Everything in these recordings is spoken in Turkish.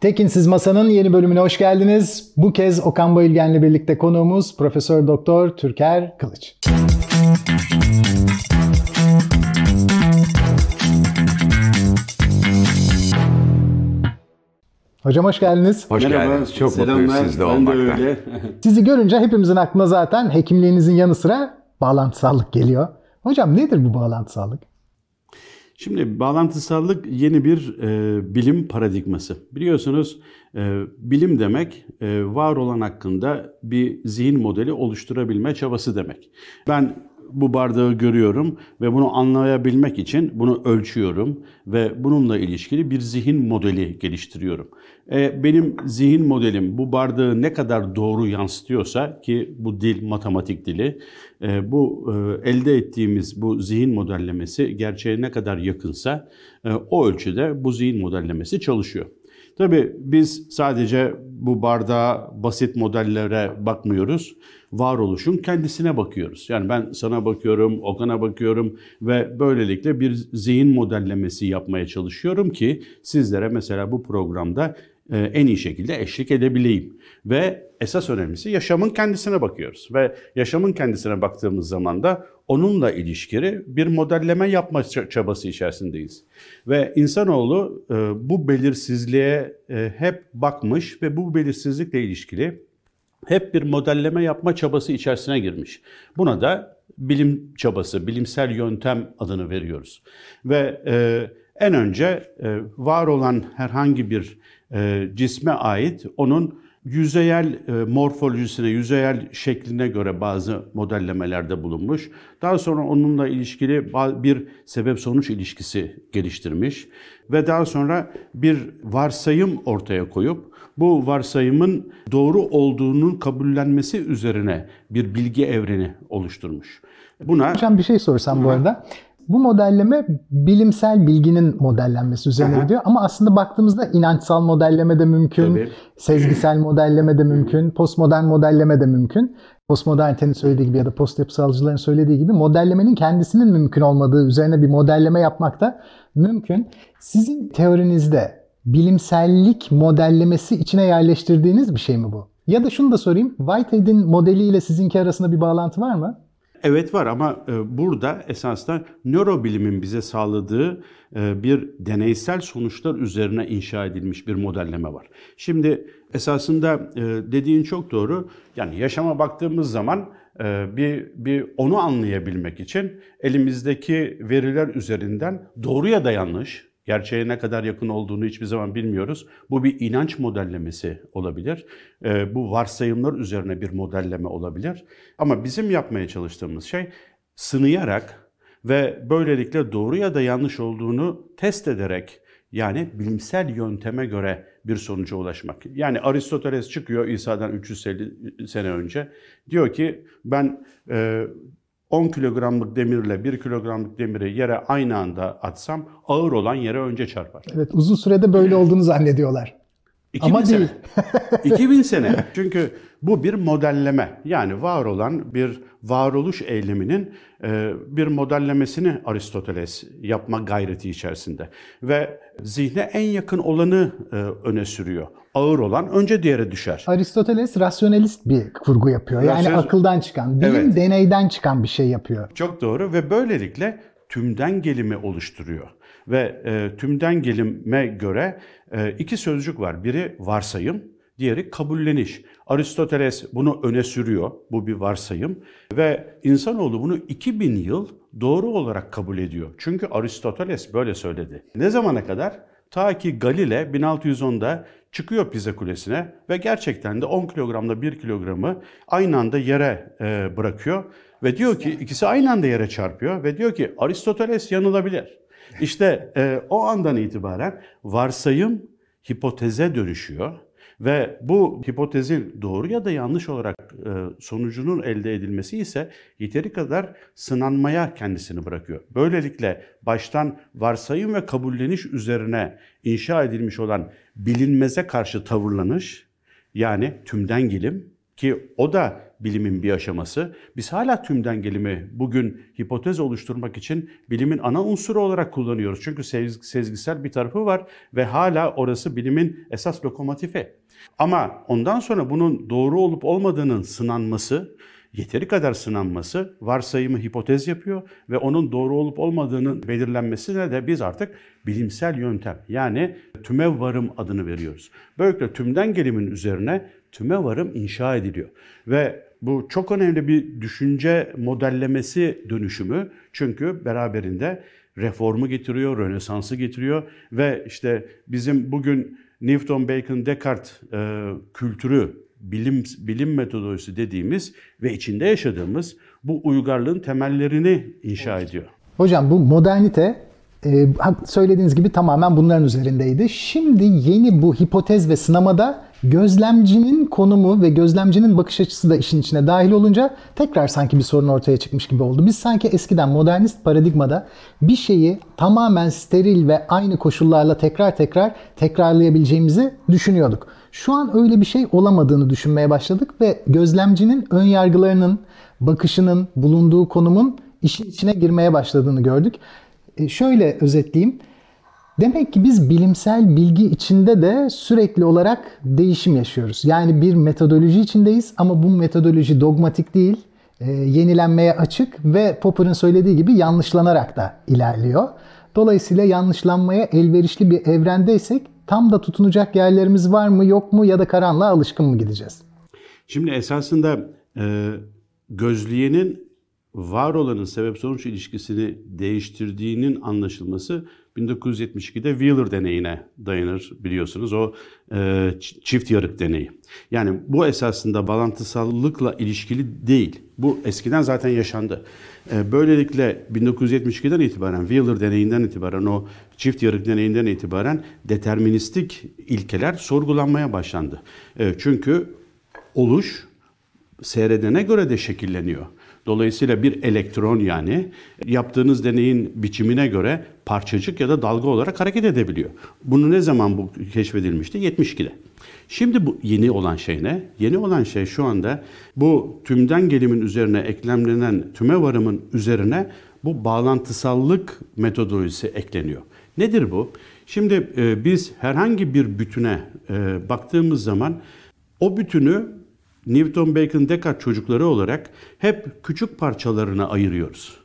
Tekinsiz Masa'nın yeni bölümüne hoş geldiniz. Bu kez Okan Bayülgen'le birlikte konuğumuz Profesör Doktor Türker Kılıç. Hocam hoş geldiniz. Hoş Merhaba, geldiniz. Çok selamlar. mutluyuz sizde olmaktan. Sizi görünce hepimizin aklına zaten hekimliğinizin yanı sıra bağlantısallık geliyor. Hocam nedir bu bağlantısallık? Şimdi bağlantısallık yeni bir e, bilim paradigması. Biliyorsunuz e, bilim demek e, var olan hakkında bir zihin modeli oluşturabilme çabası demek. Ben bu bardağı görüyorum ve bunu anlayabilmek için bunu ölçüyorum ve bununla ilişkili bir zihin modeli geliştiriyorum. E, benim zihin modelim bu bardağı ne kadar doğru yansıtıyorsa ki bu dil matematik dili, e, bu e, elde ettiğimiz bu zihin modellemesi gerçeğe ne kadar yakınsa o ölçüde bu zihin modellemesi çalışıyor. Tabii biz sadece bu bardağa basit modellere bakmıyoruz. Varoluşun kendisine bakıyoruz. Yani ben sana bakıyorum, Okan'a bakıyorum ve böylelikle bir zihin modellemesi yapmaya çalışıyorum ki sizlere mesela bu programda en iyi şekilde eşlik edebileyim. Ve esas önemlisi yaşamın kendisine bakıyoruz. Ve yaşamın kendisine baktığımız zaman da onunla ilişkili bir modelleme yapma çabası içerisindeyiz. Ve insanoğlu e, bu belirsizliğe e, hep bakmış ve bu belirsizlikle ilişkili hep bir modelleme yapma çabası içerisine girmiş. Buna da bilim çabası, bilimsel yöntem adını veriyoruz. Ve e, en önce e, var olan herhangi bir e, cisme ait onun yüzeyel e, morfolojisine, yüzeyel şekline göre bazı modellemelerde bulunmuş. Daha sonra onunla ilişkili bir sebep-sonuç ilişkisi geliştirmiş ve daha sonra bir varsayım ortaya koyup bu varsayımın doğru olduğunun kabullenmesi üzerine bir bilgi evreni oluşturmuş. Buna Hocam bir şey sorsam bu arada. Bu modelleme bilimsel bilginin modellenmesi üzerine Aha. gidiyor ama aslında baktığımızda inançsal modelleme de mümkün, Tabii. sezgisel modelleme de mümkün, postmodern modelleme de mümkün. Postmodernitenin söylediği gibi ya da post yapısalcıların söylediği gibi modellemenin kendisinin mümkün olmadığı üzerine bir modelleme yapmak da mümkün. Sizin teorinizde bilimsellik modellemesi içine yerleştirdiğiniz bir şey mi bu? Ya da şunu da sorayım. Whitehead'in modeliyle sizinki arasında bir bağlantı var mı? Evet var ama e, burada esasında nörobilimin bize sağladığı e, bir deneysel sonuçlar üzerine inşa edilmiş bir modelleme var. Şimdi esasında e, dediğin çok doğru. Yani yaşama baktığımız zaman bir, bir onu anlayabilmek için elimizdeki veriler üzerinden doğru ya da yanlış Gerçeğe ne kadar yakın olduğunu hiçbir zaman bilmiyoruz. Bu bir inanç modellemesi olabilir. E, bu varsayımlar üzerine bir modelleme olabilir. Ama bizim yapmaya çalıştığımız şey sınayarak ve böylelikle doğru ya da yanlış olduğunu test ederek yani bilimsel yönteme göre bir sonuca ulaşmak. Yani Aristoteles çıkıyor İsa'dan 350 sene önce. Diyor ki ben e, 10 kilogramlık demirle 1 kilogramlık demiri yere aynı anda atsam ağır olan yere önce çarpar. Evet uzun sürede böyle olduğunu zannediyorlar. 2000 Ama sene. değil. 2000 sene. Çünkü bu bir modelleme. Yani var olan bir varoluş eyleminin e, bir modellemesini Aristoteles yapma gayreti içerisinde. Ve zihne en yakın olanı e, öne sürüyor. Ağır olan önce diğere düşer. Aristoteles rasyonelist bir kurgu yapıyor. Yani Rasyonel... akıldan çıkan, bilim evet. deneyden çıkan bir şey yapıyor. Çok doğru ve böylelikle tümden gelimi oluşturuyor. Ve e, tümden gelime göre e, iki sözcük var. Biri varsayım, diğeri kabulleniş. Aristoteles bunu öne sürüyor, bu bir varsayım. Ve insanoğlu bunu 2000 yıl doğru olarak kabul ediyor. Çünkü Aristoteles böyle söyledi. Ne zamana kadar? Ta ki Galile 1610'da çıkıyor Pisa Kulesi'ne ve gerçekten de 10 kilogramda 1 kilogramı aynı anda yere e, bırakıyor. Ve diyor ki ikisi aynı anda yere çarpıyor ve diyor ki Aristoteles yanılabilir. İşte e, o andan itibaren varsayım hipoteze dönüşüyor ve bu hipotezin doğru ya da yanlış olarak e, sonucunun elde edilmesi ise yeteri kadar sınanmaya kendisini bırakıyor. Böylelikle baştan varsayım ve kabulleniş üzerine inşa edilmiş olan bilinmeze karşı tavırlanış yani tümden gelim ki o da bilimin bir aşaması. Biz hala tümden gelimi bugün hipotez oluşturmak için bilimin ana unsuru olarak kullanıyoruz. Çünkü sezgisel bir tarafı var ve hala orası bilimin esas lokomotifi. Ama ondan sonra bunun doğru olup olmadığının sınanması, yeteri kadar sınanması varsayımı hipotez yapıyor ve onun doğru olup olmadığının belirlenmesine de biz artık bilimsel yöntem yani tüme varım adını veriyoruz. Böylelikle tümden gelimin üzerine tüme varım inşa ediliyor. Ve bu çok önemli bir düşünce modellemesi dönüşümü çünkü beraberinde reformu getiriyor, rönesansı getiriyor ve işte bizim bugün Newton, Bacon, Descartes e, kültürü, bilim bilim metodolojisi dediğimiz ve içinde yaşadığımız bu uygarlığın temellerini inşa ediyor. Hocam bu modernite e, söylediğiniz gibi tamamen bunların üzerindeydi. Şimdi yeni bu hipotez ve sınamada gözlemcinin konumu ve gözlemcinin bakış açısı da işin içine dahil olunca tekrar sanki bir sorun ortaya çıkmış gibi oldu. Biz sanki eskiden modernist paradigmada bir şeyi tamamen steril ve aynı koşullarla tekrar tekrar tekrarlayabileceğimizi düşünüyorduk. Şu an öyle bir şey olamadığını düşünmeye başladık ve gözlemcinin ön yargılarının, bakışının, bulunduğu konumun işin içine girmeye başladığını gördük. E şöyle özetleyeyim. Demek ki biz bilimsel bilgi içinde de sürekli olarak değişim yaşıyoruz. Yani bir metodoloji içindeyiz ama bu metodoloji dogmatik değil, e, yenilenmeye açık ve Popper'ın söylediği gibi yanlışlanarak da ilerliyor. Dolayısıyla yanlışlanmaya elverişli bir evrendeysek tam da tutunacak yerlerimiz var mı yok mu ya da karanlığa alışkın mı gideceğiz? Şimdi esasında e, gözleyenin var olanın sebep sonuç ilişkisini değiştirdiğinin anlaşılması 1972'de Wheeler deneyine dayanır biliyorsunuz. O e, çift yarık deneyi. Yani bu esasında bağlantısallıkla ilişkili değil. Bu eskiden zaten yaşandı. E, böylelikle 1972'den itibaren Wheeler deneyinden itibaren o çift yarık deneyinden itibaren deterministik ilkeler sorgulanmaya başlandı. E, çünkü oluş seyredene göre de şekilleniyor. Dolayısıyla bir elektron yani yaptığınız deneyin biçimine göre parçacık ya da dalga olarak hareket edebiliyor. Bunu ne zaman bu keşfedilmişti? 72'de. Şimdi bu yeni olan şey ne? Yeni olan şey şu anda bu tümden gelimin üzerine eklemlenen tüme varımın üzerine bu bağlantısallık metodolojisi ekleniyor. Nedir bu? Şimdi e, biz herhangi bir bütüne e, baktığımız zaman o bütünü Newton, Bacon, Descartes çocukları olarak hep küçük parçalarına ayırıyoruz.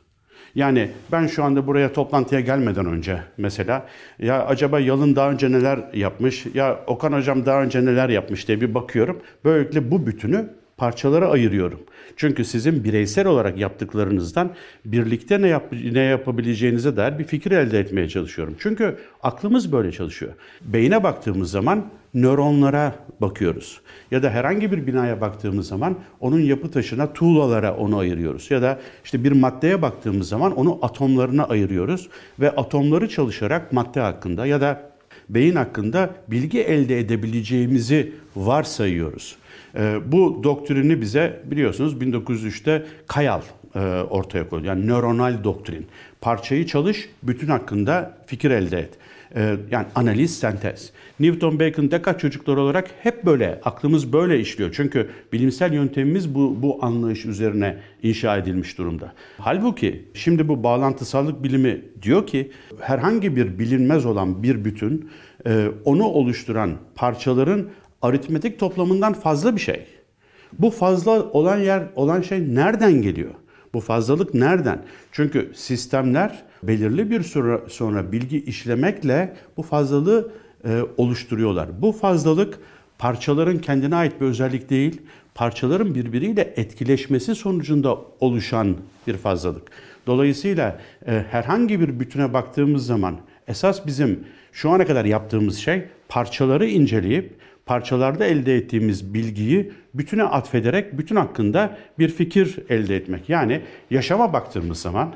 Yani ben şu anda buraya toplantıya gelmeden önce mesela ya acaba Yalın daha önce neler yapmış ya Okan hocam daha önce neler yapmış diye bir bakıyorum. Böylelikle bu bütünü parçalara ayırıyorum. Çünkü sizin bireysel olarak yaptıklarınızdan birlikte ne, yap ne yapabileceğinize dair bir fikir elde etmeye çalışıyorum. Çünkü aklımız böyle çalışıyor. Beyine baktığımız zaman nöronlara bakıyoruz. Ya da herhangi bir binaya baktığımız zaman onun yapı taşına, tuğlalara onu ayırıyoruz. Ya da işte bir maddeye baktığımız zaman onu atomlarına ayırıyoruz ve atomları çalışarak madde hakkında ya da beyin hakkında bilgi elde edebileceğimizi varsayıyoruz. Ee, bu doktrini bize biliyorsunuz 1903'te Kayal e, ortaya koydu. Yani nöronal doktrin. Parçayı çalış, bütün hakkında fikir elde et. Ee, yani analiz, sentez. Newton, Bacon, Descartes çocuklar olarak hep böyle, aklımız böyle işliyor. Çünkü bilimsel yöntemimiz bu, bu anlayış üzerine inşa edilmiş durumda. Halbuki şimdi bu bağlantısallık bilimi diyor ki herhangi bir bilinmez olan bir bütün e, onu oluşturan parçaların aritmetik toplamından fazla bir şey. Bu fazla olan yer olan şey nereden geliyor? Bu fazlalık nereden? Çünkü sistemler belirli bir süre sonra bilgi işlemekle bu fazlalığı e, oluşturuyorlar. Bu fazlalık parçaların kendine ait bir özellik değil, parçaların birbiriyle etkileşmesi sonucunda oluşan bir fazlalık. Dolayısıyla e, herhangi bir bütüne baktığımız zaman esas bizim şu ana kadar yaptığımız şey parçaları inceleyip parçalarda elde ettiğimiz bilgiyi bütüne atfederek bütün hakkında bir fikir elde etmek. Yani yaşama baktığımız zaman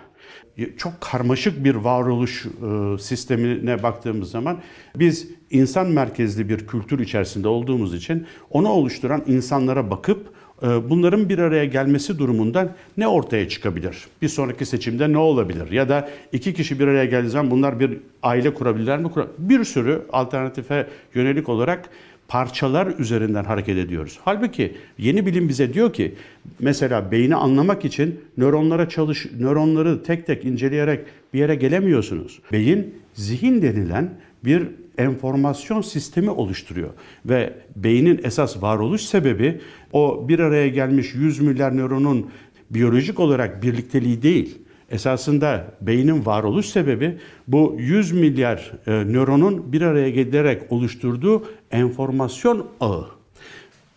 çok karmaşık bir varoluş e, sistemine baktığımız zaman biz insan merkezli bir kültür içerisinde olduğumuz için onu oluşturan insanlara bakıp e, bunların bir araya gelmesi durumundan ne ortaya çıkabilir? Bir sonraki seçimde ne olabilir? Ya da iki kişi bir araya geldiği zaman bunlar bir aile kurabilirler mi? Bir sürü alternatife yönelik olarak parçalar üzerinden hareket ediyoruz. Halbuki yeni bilim bize diyor ki mesela beyni anlamak için nöronlara çalış nöronları tek tek inceleyerek bir yere gelemiyorsunuz. Beyin zihin denilen bir enformasyon sistemi oluşturuyor ve beynin esas varoluş sebebi o bir araya gelmiş 100 milyar nöronun biyolojik olarak birlikteliği değil Esasında beynin varoluş sebebi bu 100 milyar e, nöronun bir araya gelerek oluşturduğu enformasyon ağı.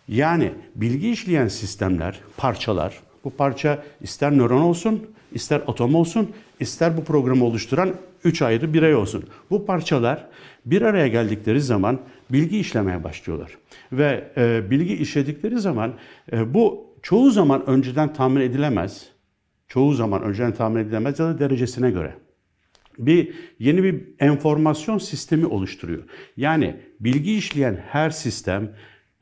Yani bilgi işleyen sistemler, parçalar, bu parça ister nöron olsun, ister atom olsun, ister bu programı oluşturan üç ayrı birey olsun. Bu parçalar bir araya geldikleri zaman bilgi işlemeye başlıyorlar. Ve e, bilgi işledikleri zaman e, bu çoğu zaman önceden tahmin edilemez çoğu zaman önceden tahmin edilemez ya da derecesine göre bir yeni bir enformasyon sistemi oluşturuyor. Yani bilgi işleyen her sistem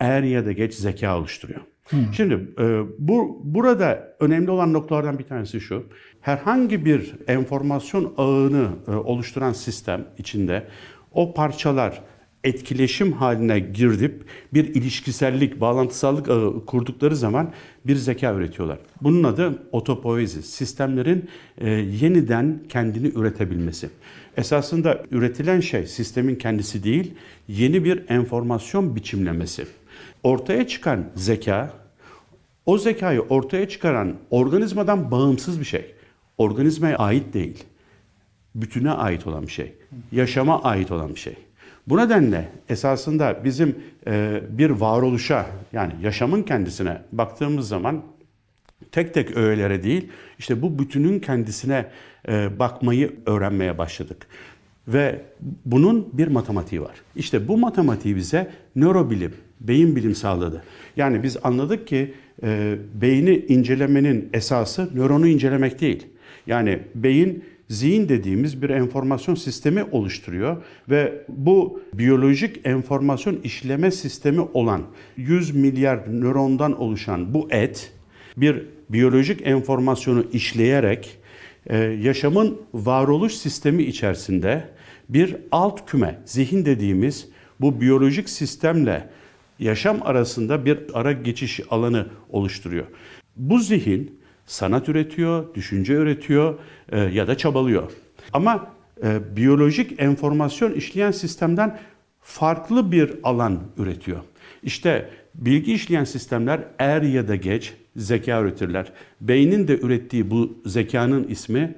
er ya da geç zeka oluşturuyor. Hmm. Şimdi e, bu burada önemli olan noktalardan bir tanesi şu. Herhangi bir enformasyon ağını e, oluşturan sistem içinde o parçalar etkileşim haline girdip bir ilişkisellik, bağlantısallık kurdukları zaman bir zeka üretiyorlar. Bunun adı otopoezi, sistemlerin e, yeniden kendini üretebilmesi. Esasında üretilen şey sistemin kendisi değil, yeni bir enformasyon biçimlemesi. Ortaya çıkan zeka, o zekayı ortaya çıkaran organizmadan bağımsız bir şey. Organizmaya ait değil. Bütüne ait olan bir şey. Yaşama ait olan bir şey. Bu nedenle esasında bizim e, bir varoluşa yani yaşamın kendisine baktığımız zaman tek tek öğelere değil işte bu bütünün kendisine e, bakmayı öğrenmeye başladık. Ve bunun bir matematiği var. İşte bu matematiği bize nörobilim, beyin bilim sağladı. Yani biz anladık ki e, beyni incelemenin esası nöronu incelemek değil. Yani beyin zihin dediğimiz bir enformasyon sistemi oluşturuyor ve bu biyolojik enformasyon işleme sistemi olan 100 milyar nörondan oluşan bu et bir biyolojik enformasyonu işleyerek e, yaşamın varoluş sistemi içerisinde bir alt küme, zihin dediğimiz bu biyolojik sistemle yaşam arasında bir ara geçiş alanı oluşturuyor. Bu zihin sanat üretiyor, düşünce üretiyor e, ya da çabalıyor. Ama e, biyolojik enformasyon işleyen sistemden farklı bir alan üretiyor. İşte bilgi işleyen sistemler er ya da geç zeka üretirler. Beynin de ürettiği bu zekanın ismi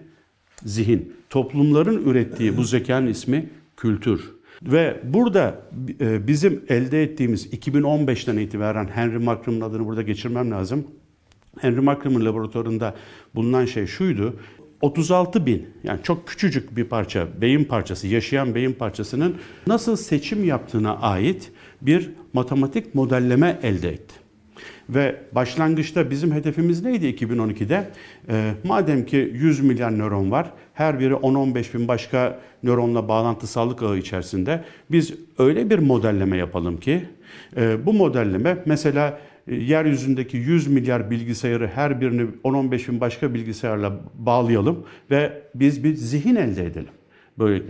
zihin. Toplumların ürettiği bu zekanın ismi kültür. Ve burada e, bizim elde ettiğimiz 2015'ten itibaren Henry Markram'ın adını burada geçirmem lazım. Henry Markram'ın laboratuvarında bulunan şey şuydu. 36 bin yani çok küçücük bir parça beyin parçası yaşayan beyin parçasının nasıl seçim yaptığına ait bir matematik modelleme elde etti. Ve başlangıçta bizim hedefimiz neydi 2012'de? E, madem ki 100 milyar nöron var, her biri 10-15 bin başka nöronla bağlantısallık ağı içerisinde biz öyle bir modelleme yapalım ki e, bu modelleme mesela yeryüzündeki 100 milyar bilgisayarı her birini 10-15 bin başka bilgisayarla bağlayalım ve biz bir zihin elde edelim. Böyle.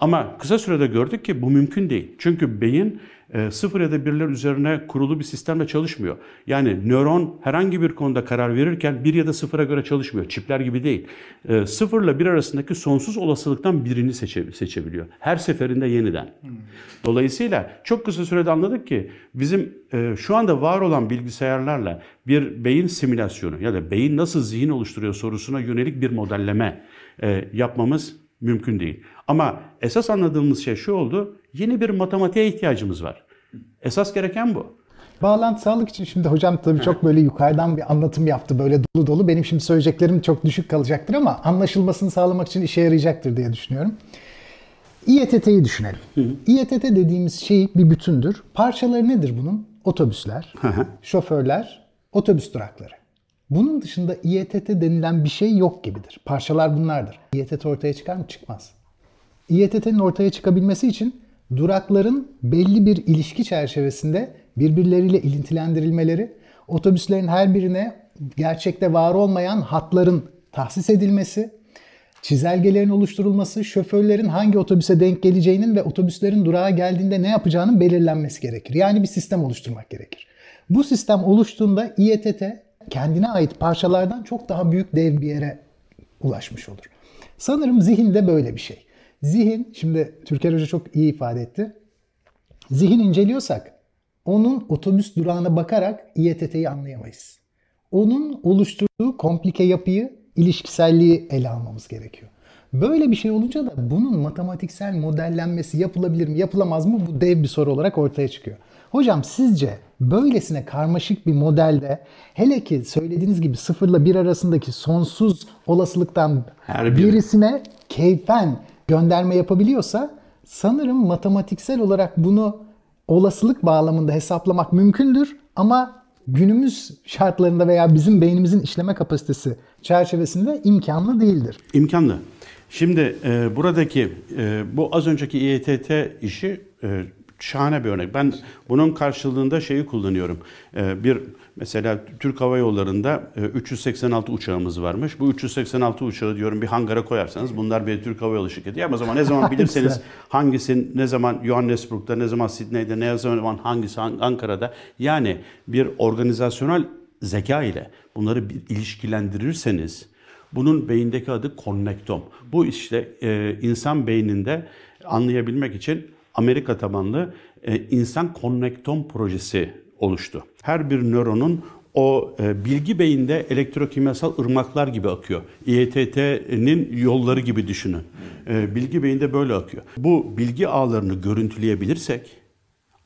Ama kısa sürede gördük ki bu mümkün değil. Çünkü beyin e, sıfır ya da birler üzerine kurulu bir sistemle çalışmıyor. Yani nöron herhangi bir konuda karar verirken bir ya da sıfıra göre çalışmıyor. Çipler gibi değil. E, sıfırla bir arasındaki sonsuz olasılıktan birini seçe, seçebiliyor. Her seferinde yeniden. Hmm. Dolayısıyla çok kısa sürede anladık ki bizim e, şu anda var olan bilgisayarlarla bir beyin simülasyonu ya da beyin nasıl zihin oluşturuyor sorusuna yönelik bir modelleme e, yapmamız mümkün değil. Ama esas anladığımız şey şu oldu. Yeni bir matematiğe ihtiyacımız var. Esas gereken bu. Bağlantısallık için şimdi hocam tabii çok böyle yukarıdan bir anlatım yaptı. Böyle dolu dolu. Benim şimdi söyleyeceklerim çok düşük kalacaktır ama anlaşılmasını sağlamak için işe yarayacaktır diye düşünüyorum. İETT'yi düşünelim. Hı İETT dediğimiz şey bir bütündür. Parçaları nedir bunun? Otobüsler, şoförler, otobüs durakları. Bunun dışında İETT denilen bir şey yok gibidir. Parçalar bunlardır. İETT ortaya çıkar mı? Çıkmaz. İETT'nin ortaya çıkabilmesi için durakların belli bir ilişki çerçevesinde birbirleriyle ilintilendirilmeleri, otobüslerin her birine gerçekte var olmayan hatların tahsis edilmesi, çizelgelerin oluşturulması, şoförlerin hangi otobüse denk geleceğinin ve otobüslerin durağa geldiğinde ne yapacağının belirlenmesi gerekir. Yani bir sistem oluşturmak gerekir. Bu sistem oluştuğunda İETT kendine ait parçalardan çok daha büyük dev bir yere ulaşmış olur. Sanırım zihin de böyle bir şey. Zihin, şimdi Türker Hoca çok iyi ifade etti. Zihin inceliyorsak onun otobüs durağına bakarak İETT'yi anlayamayız. Onun oluşturduğu komplike yapıyı, ilişkiselliği ele almamız gerekiyor. Böyle bir şey olunca da bunun matematiksel modellenmesi yapılabilir mi, yapılamaz mı? Bu dev bir soru olarak ortaya çıkıyor. Hocam sizce böylesine karmaşık bir modelde hele ki söylediğiniz gibi sıfırla bir arasındaki sonsuz olasılıktan Her birisine keyfen gönderme yapabiliyorsa sanırım matematiksel olarak bunu olasılık bağlamında hesaplamak mümkündür ama günümüz şartlarında veya bizim beynimizin işleme kapasitesi çerçevesinde imkanlı değildir. İmkanlı. Şimdi e, buradaki e, bu az önceki İETT işi e, şahane bir örnek. Ben bunun karşılığında şeyi kullanıyorum. Ee, bir mesela Türk Hava Yolları'nda 386 e, uçağımız varmış. Bu 386 uçağı diyorum bir hangara koyarsanız bunlar bir Türk Hava Yolu şirketi. Ama zaman ne zaman bilirseniz hangisi ne zaman Johannesburg'da ne zaman Sydney'de ne zaman hangisi Ankara'da yani bir organizasyonel zeka ile bunları bir ilişkilendirirseniz bunun beyindeki adı konnektom. Bu işte e, insan beyninde anlayabilmek için Amerika tabanlı e, insan konnektom projesi oluştu. Her bir nöronun o e, bilgi beyinde elektrokimyasal ırmaklar gibi akıyor. İETT'nin yolları gibi düşünün. E, bilgi beyinde böyle akıyor. Bu bilgi ağlarını görüntüleyebilirsek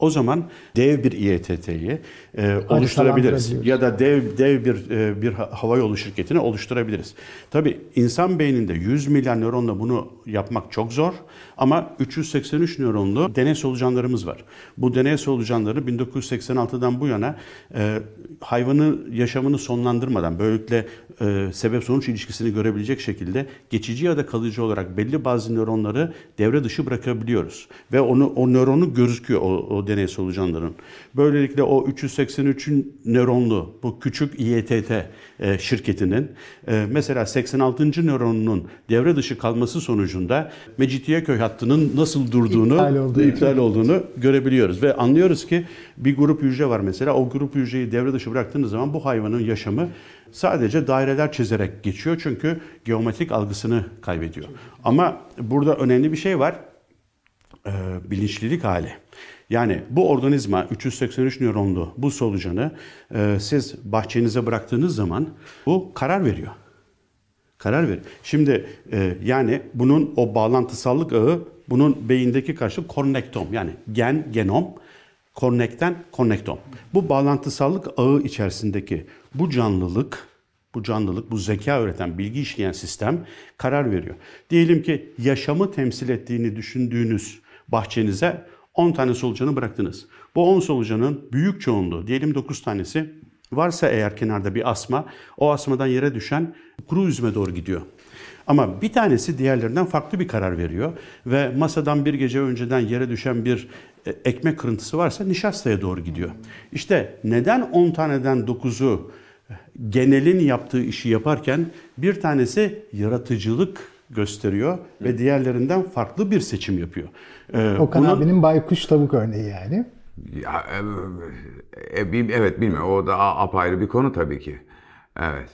o zaman dev bir İETT'yi e, oluşturabiliriz. Ya da dev dev bir e, bir hava yolu şirketini oluşturabiliriz. Tabi insan beyninde 100 milyar nöronla bunu yapmak çok zor ama 383 nöronlu deney solucanlarımız var. Bu deney solucanları 1986'dan bu yana e, hayvanın yaşamını sonlandırmadan böylelikle e, sebep sonuç ilişkisini görebilecek şekilde geçici ya da kalıcı olarak belli bazı nöronları devre dışı bırakabiliyoruz ve onu o nöronu gözüküyor o, o deney solucanların. Böylelikle o 383'ün nöronlu bu küçük İETT e, şirketinin e, mesela 86. nöronunun devre dışı kalması sonucunda Mecidiyeköy hattının nasıl durduğunu, iptal, olduğu iptal olduğunu görebiliyoruz ve anlıyoruz ki bir grup hücre var mesela o grup hücreyi devre dışı bıraktığınız zaman bu hayvanın yaşamı sadece daireler çizerek geçiyor çünkü geometrik algısını kaybediyor. Ama burada önemli bir şey var. Ee, bilinçlilik hali. Yani bu organizma 383 nöronlu bu solucanı e, siz bahçenize bıraktığınız zaman bu karar veriyor. Karar ver. Şimdi e, yani bunun o bağlantısallık ağı bunun beyindeki karşı konnektom yani gen genom konnekten konnektom. Bu bağlantısallık ağı içerisindeki bu canlılık bu canlılık, bu zeka üreten, bilgi işleyen sistem karar veriyor. Diyelim ki yaşamı temsil ettiğini düşündüğünüz bahçenize 10 tane solucanı bıraktınız. Bu 10 solucanın büyük çoğunluğu, diyelim 9 tanesi varsa eğer kenarda bir asma, o asmadan yere düşen kuru üzüme doğru gidiyor. Ama bir tanesi diğerlerinden farklı bir karar veriyor ve masadan bir gece önceden yere düşen bir e, ekmek kırıntısı varsa nişastaya doğru gidiyor. İşte neden 10 taneden 9'u genelin yaptığı işi yaparken bir tanesi yaratıcılık gösteriyor Hı. ve diğerlerinden farklı bir seçim yapıyor. Ee, Okan buna... abinin baykuş tavuk örneği yani. Ya, e, e, evet bilmiyorum. O da apayrı bir konu tabii ki. Evet.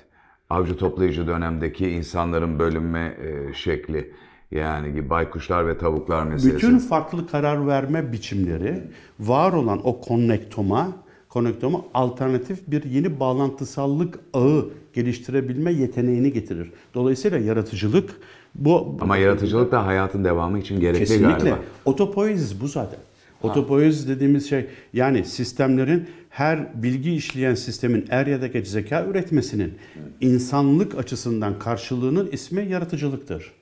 Avcı toplayıcı dönemdeki insanların bölünme e, şekli. Yani baykuşlar ve tavuklar meselesi. Bütün farklı karar verme biçimleri var olan o konnektoma konektoma alternatif bir yeni bağlantısallık ağı geliştirebilme yeteneğini getirir. Dolayısıyla yaratıcılık bu... Ama yaratıcılık da hayatın devamı için gerekli Kesinlikle. galiba. Kesinlikle. Otopoiesis bu zaten. Otopoiesis dediğimiz şey yani sistemlerin her bilgi işleyen sistemin er ya da geç zeka üretmesinin insanlık açısından karşılığının ismi yaratıcılıktır.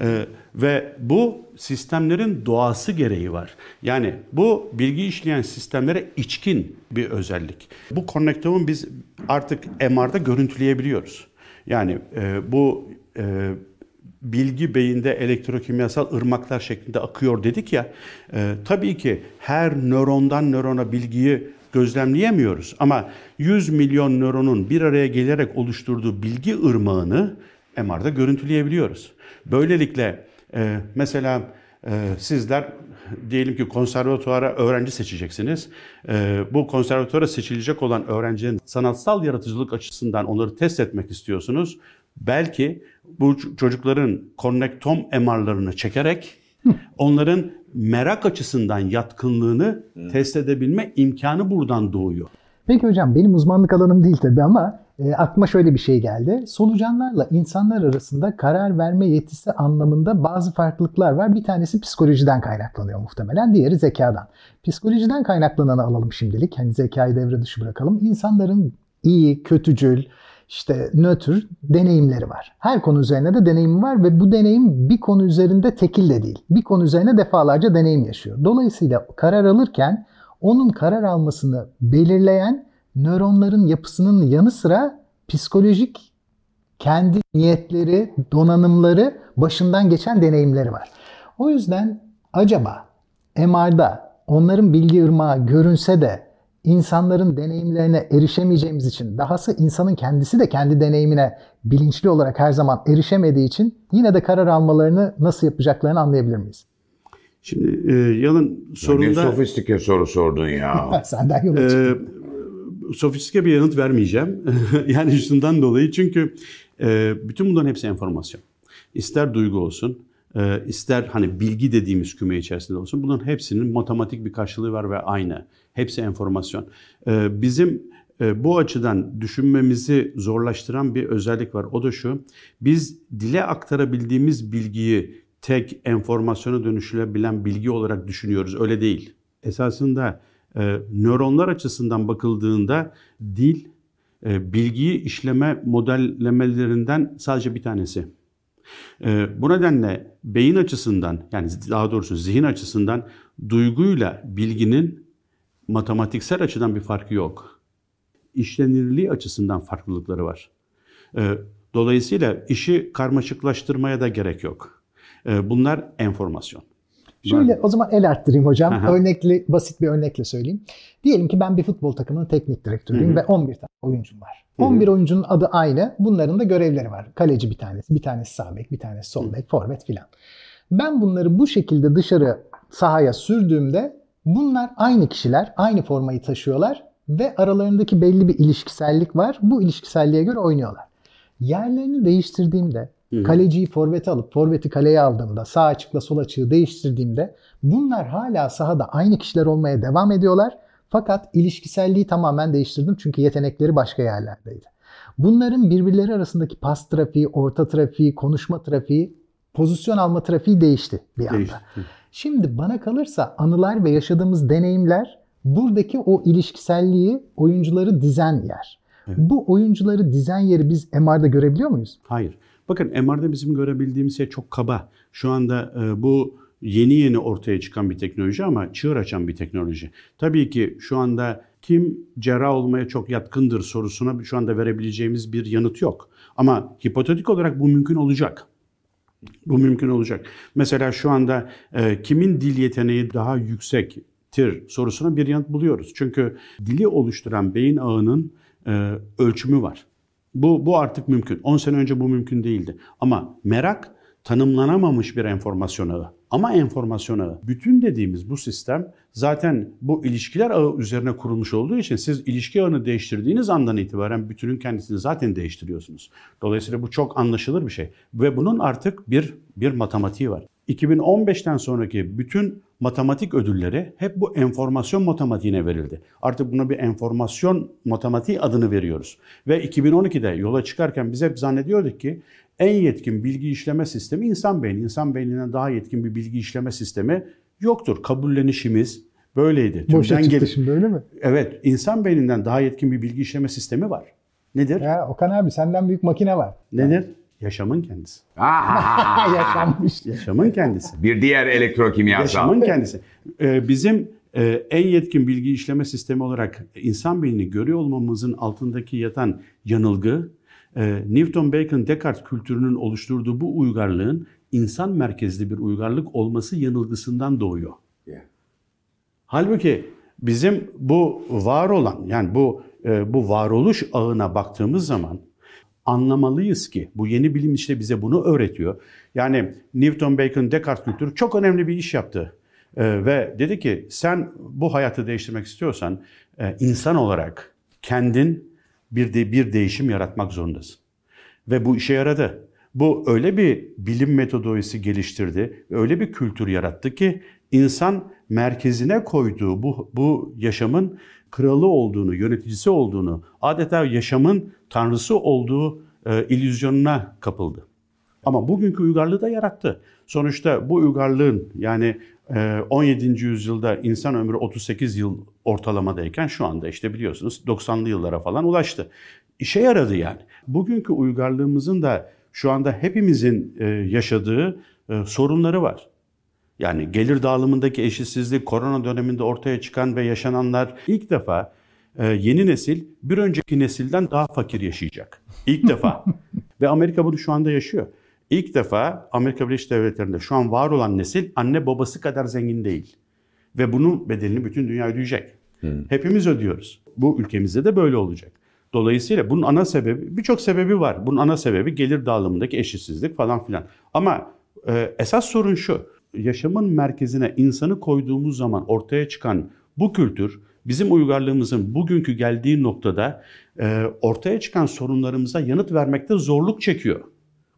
Ee, ve bu sistemlerin doğası gereği var. Yani bu bilgi işleyen sistemlere içkin bir özellik. Bu konnektomu biz artık MR'da görüntüleyebiliyoruz. Yani e, bu e, bilgi beyinde elektrokimyasal ırmaklar şeklinde akıyor dedik ya. E, tabii ki her nörondan nörona bilgiyi gözlemleyemiyoruz. Ama 100 milyon nöronun bir araya gelerek oluşturduğu bilgi ırmağını MR'da görüntüleyebiliyoruz. Böylelikle e, mesela e, sizler diyelim ki konservatuara öğrenci seçeceksiniz. E, bu konservatuara seçilecek olan öğrencinin sanatsal yaratıcılık açısından onları test etmek istiyorsunuz. Belki bu çocukların konnektom MR'larını çekerek onların merak açısından yatkınlığını test edebilme imkanı buradan doğuyor. Peki hocam benim uzmanlık alanım değil tabii ama e, aklıma şöyle bir şey geldi. Solucanlarla insanlar arasında karar verme yetisi anlamında bazı farklılıklar var. Bir tanesi psikolojiden kaynaklanıyor muhtemelen. Diğeri zekadan. Psikolojiden kaynaklananı alalım şimdilik. Hani zekayı devre dışı bırakalım. İnsanların iyi, kötücül, işte nötr deneyimleri var. Her konu üzerine de deneyim var ve bu deneyim bir konu üzerinde tekil de değil. Bir konu üzerine defalarca deneyim yaşıyor. Dolayısıyla karar alırken onun karar almasını belirleyen nöronların yapısının yanı sıra psikolojik kendi niyetleri, donanımları, başından geçen deneyimleri var. O yüzden acaba MR'da onların bilgi ırmağı görünse de insanların deneyimlerine erişemeyeceğimiz için, dahası insanın kendisi de kendi deneyimine bilinçli olarak her zaman erişemediği için yine de karar almalarını nasıl yapacaklarını anlayabilir miyiz? Şimdi e, Yalın sorunda... Ne sofistike soru sordun ya. Senden yola e, sofistike bir yanıt vermeyeceğim. yani şundan dolayı çünkü e, bütün bunların hepsi enformasyon. İster duygu olsun, e, ister hani bilgi dediğimiz küme içerisinde olsun bunların hepsinin matematik bir karşılığı var ve aynı. Hepsi enformasyon. E, bizim e, bu açıdan düşünmemizi zorlaştıran bir özellik var. O da şu, biz dile aktarabildiğimiz bilgiyi tek enformasyona dönüşülebilen bilgi olarak düşünüyoruz. Öyle değil. Esasında e, nöronlar açısından bakıldığında dil e, bilgiyi işleme modellemelerinden sadece bir tanesi. E, bu nedenle beyin açısından yani daha doğrusu zihin açısından duyguyla bilginin matematiksel açıdan bir farkı yok. İşlenirliği açısından farklılıkları var. E, dolayısıyla işi karmaşıklaştırmaya da gerek yok. E, bunlar enformasyon. Şöyle o zaman el arttırayım hocam. Aha. Örnekli, basit bir örnekle söyleyeyim. Diyelim ki ben bir futbol takımının teknik direktörüyüm ve 11 tane oyuncum var. Hı-hı. 11 oyuncunun adı aynı. Bunların da görevleri var. Kaleci bir tanesi, bir tanesi sağ bek, bir tanesi sol bek, forvet filan. Ben bunları bu şekilde dışarı sahaya sürdüğümde bunlar aynı kişiler, aynı formayı taşıyorlar ve aralarındaki belli bir ilişkisellik var. Bu ilişkiselliğe göre oynuyorlar. Yerlerini değiştirdiğimde Hı-hı. Kaleciyi forvete alıp forveti kaleye aldığımda sağ açıkla sol açığı değiştirdiğimde bunlar hala sahada aynı kişiler olmaya devam ediyorlar. Fakat ilişkiselliği tamamen değiştirdim çünkü yetenekleri başka yerlerdeydi. Bunların birbirleri arasındaki pas trafiği, orta trafiği, konuşma trafiği, pozisyon alma trafiği değişti bir anda. Değişti. Şimdi bana kalırsa anılar ve yaşadığımız deneyimler buradaki o ilişkiselliği oyuncuları dizen yer. Evet. Bu oyuncuları dizen yeri biz MR'da görebiliyor muyuz? Hayır. Bakın MR'da bizim görebildiğimiz şey çok kaba. Şu anda e, bu yeni yeni ortaya çıkan bir teknoloji ama çığır açan bir teknoloji. Tabii ki şu anda kim cerrah olmaya çok yatkındır sorusuna şu anda verebileceğimiz bir yanıt yok. Ama hipotetik olarak bu mümkün olacak. Bu mümkün olacak. Mesela şu anda e, kimin dil yeteneği daha yüksektir sorusuna bir yanıt buluyoruz. Çünkü dili oluşturan beyin ağının e, ölçümü var. Bu, bu artık mümkün. 10 sene önce bu mümkün değildi. Ama merak tanımlanamamış bir enformasyon ağı. Ama enformasyon ağı. Bütün dediğimiz bu sistem zaten bu ilişkiler ağı üzerine kurulmuş olduğu için siz ilişki ağını değiştirdiğiniz andan itibaren bütünün kendisini zaten değiştiriyorsunuz. Dolayısıyla bu çok anlaşılır bir şey. Ve bunun artık bir, bir matematiği var. 2015'ten sonraki bütün matematik ödülleri hep bu enformasyon matematiğine verildi. Artık buna bir enformasyon matematiği adını veriyoruz. Ve 2012'de yola çıkarken biz hep zannediyorduk ki en yetkin bilgi işleme sistemi insan beyni. İnsan beyninden daha yetkin bir bilgi işleme sistemi yoktur. Kabullenişimiz böyleydi. Boşa çıktı şimdi öyle mi? Evet. insan beyninden daha yetkin bir bilgi işleme sistemi var. Nedir? Ya Okan abi senden büyük makine var. Nedir? Yaşamın kendisi. Yaşanmış. Yaşamın kendisi. Bir diğer elektrokimyasal. Yaşamın kendisi. Ee, bizim e, en yetkin bilgi işleme sistemi olarak insan beynini görüyor olmamızın altındaki yatan yanılgı e, Newton, Bacon, Descartes kültürünün oluşturduğu bu uygarlığın insan merkezli bir uygarlık olması yanılgısından doğuyor. Yeah. Halbuki bizim bu var olan yani bu e, bu varoluş ağına baktığımız zaman anlamalıyız ki bu yeni bilim işte bize bunu öğretiyor. Yani Newton, Bacon, Descartes kültürü çok önemli bir iş yaptı. Ee, ve dedi ki sen bu hayatı değiştirmek istiyorsan e, insan olarak kendin bir de bir değişim yaratmak zorundasın. Ve bu işe yaradı. Bu öyle bir bilim metodolojisi geliştirdi, öyle bir kültür yarattı ki insan merkezine koyduğu bu, bu yaşamın kralı olduğunu, yöneticisi olduğunu, adeta yaşamın tanrısı olduğu e, illüzyonuna kapıldı. Ama bugünkü uygarlığı da yarattı. Sonuçta bu uygarlığın yani 17. Ee, yüzyılda insan ömrü 38 yıl ortalamadayken şu anda işte biliyorsunuz 90'lı yıllara falan ulaştı. İşe yaradı yani. Bugünkü uygarlığımızın da şu anda hepimizin e, yaşadığı e, sorunları var. Yani gelir dağılımındaki eşitsizlik, korona döneminde ortaya çıkan ve yaşananlar ilk defa e, yeni nesil bir önceki nesilden daha fakir yaşayacak. İlk defa. ve Amerika bunu şu anda yaşıyor. İlk defa Amerika Birleşik Devletleri'nde şu an var olan nesil anne babası kadar zengin değil. Ve bunun bedelini bütün dünya ödeyecek. Hmm. Hepimiz ödüyoruz. Bu ülkemizde de böyle olacak. Dolayısıyla bunun ana sebebi, birçok sebebi var. Bunun ana sebebi gelir dağılımındaki eşitsizlik falan filan. Ama e, esas sorun şu, yaşamın merkezine insanı koyduğumuz zaman ortaya çıkan bu kültür, bizim uygarlığımızın bugünkü geldiği noktada e, ortaya çıkan sorunlarımıza yanıt vermekte zorluk çekiyor.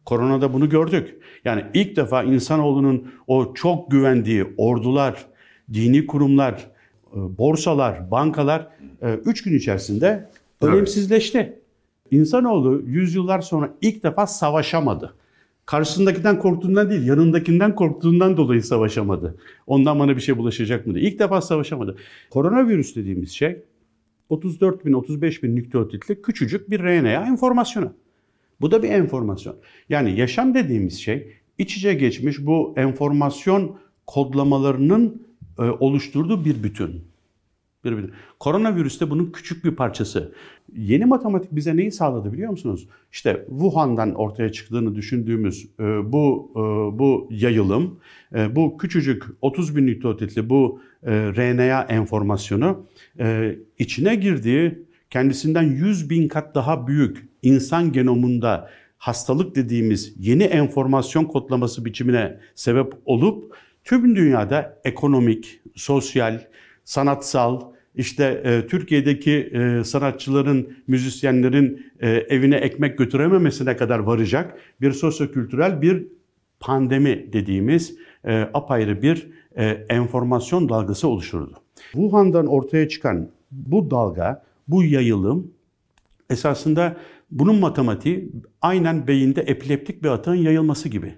Koronada bunu gördük. Yani ilk defa insanoğlunun o çok güvendiği ordular, dini kurumlar, e, borsalar, bankalar 3 e, gün içerisinde önemsizleşti. İnsanoğlu yüzyıllar sonra ilk defa savaşamadı. Karşısındakinden korktuğundan değil, yanındakinden korktuğundan dolayı savaşamadı. Ondan bana bir şey bulaşacak mı diye. İlk defa savaşamadı. Koronavirüs dediğimiz şey 34 bin, 35 bin nükleotitli küçücük bir RNA enformasyonu. Bu da bir enformasyon. Yani yaşam dediğimiz şey iç içe geçmiş bu enformasyon kodlamalarının e, oluşturduğu bir bütün. Bir bütün. Koronavirüs de bunun küçük bir parçası. Yeni matematik bize neyi sağladı biliyor musunuz? İşte Wuhan'dan ortaya çıktığını düşündüğümüz e, bu e, bu yayılım, e, bu küçücük 30 bin nükleotitli bu e, RNA enformasyonu e, içine girdiği kendisinden 100 bin kat daha büyük insan genomunda hastalık dediğimiz yeni enformasyon kodlaması biçimine sebep olup tüm dünyada ekonomik, sosyal, sanatsal, işte e, Türkiye'deki e, sanatçıların, müzisyenlerin e, evine ekmek götürememesine kadar varacak bir sosyokültürel bir pandemi dediğimiz e, apayrı bir e, enformasyon dalgası oluşturdu. Wuhan'dan ortaya çıkan bu dalga, bu yayılım esasında bunun matematiği aynen beyinde epileptik bir atağın yayılması gibi.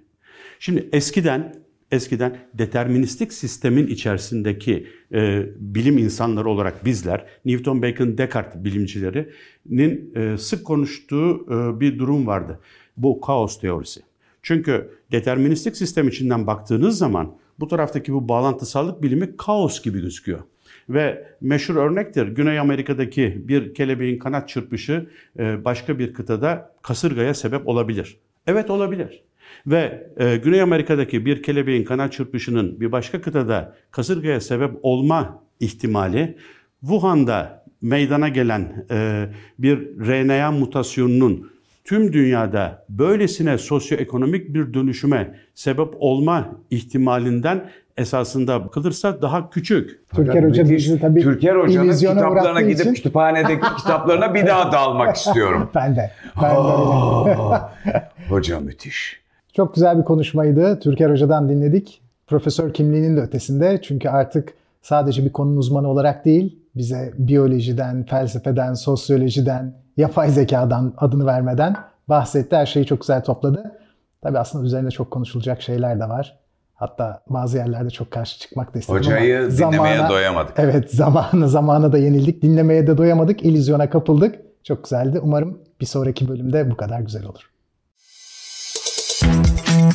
Şimdi eskiden eskiden deterministik sistemin içerisindeki e, bilim insanları olarak bizler, Newton, Bacon, Descartes bilimcilerinin e, sık konuştuğu e, bir durum vardı. Bu kaos teorisi. Çünkü deterministik sistem içinden baktığınız zaman bu taraftaki bu bağlantısallık bilimi kaos gibi gözüküyor. Ve meşhur örnektir Güney Amerika'daki bir kelebeğin kanat çırpışı e, başka bir kıtada kasırgaya sebep olabilir. Evet olabilir. Ve e, Güney Amerika'daki bir kelebeğin kanat çırpışının bir başka kıtada kasırgaya sebep olma ihtimali Wuhan'da meydana gelen e, bir RNA mutasyonunun tüm dünyada böylesine sosyoekonomik bir dönüşüme sebep olma ihtimalinden esasında bakılırsa daha küçük. Türker Hoca bizi tabii Türker Hoca'nın kitaplarına gidip için... kütüphanedeki kitaplarına bir daha dalmak istiyorum. ben de. Ben de oh, Hoca müthiş. Çok güzel bir konuşmaydı. Türker Hoca'dan dinledik. Profesör kimliğinin de ötesinde. Çünkü artık sadece bir konunun uzmanı olarak değil, bize biyolojiden, felsefeden, sosyolojiden, yapay zekadan adını vermeden bahsetti. Her şeyi çok güzel topladı. Tabii aslında üzerinde çok konuşulacak şeyler de var. Hatta bazı yerlerde çok karşı çıkmak da istedim Hocayı ama dinlemeye zamana, doyamadık. Evet zamanı zamana da yenildik. Dinlemeye de doyamadık. İllüzyona kapıldık. Çok güzeldi. Umarım bir sonraki bölümde bu kadar güzel olur.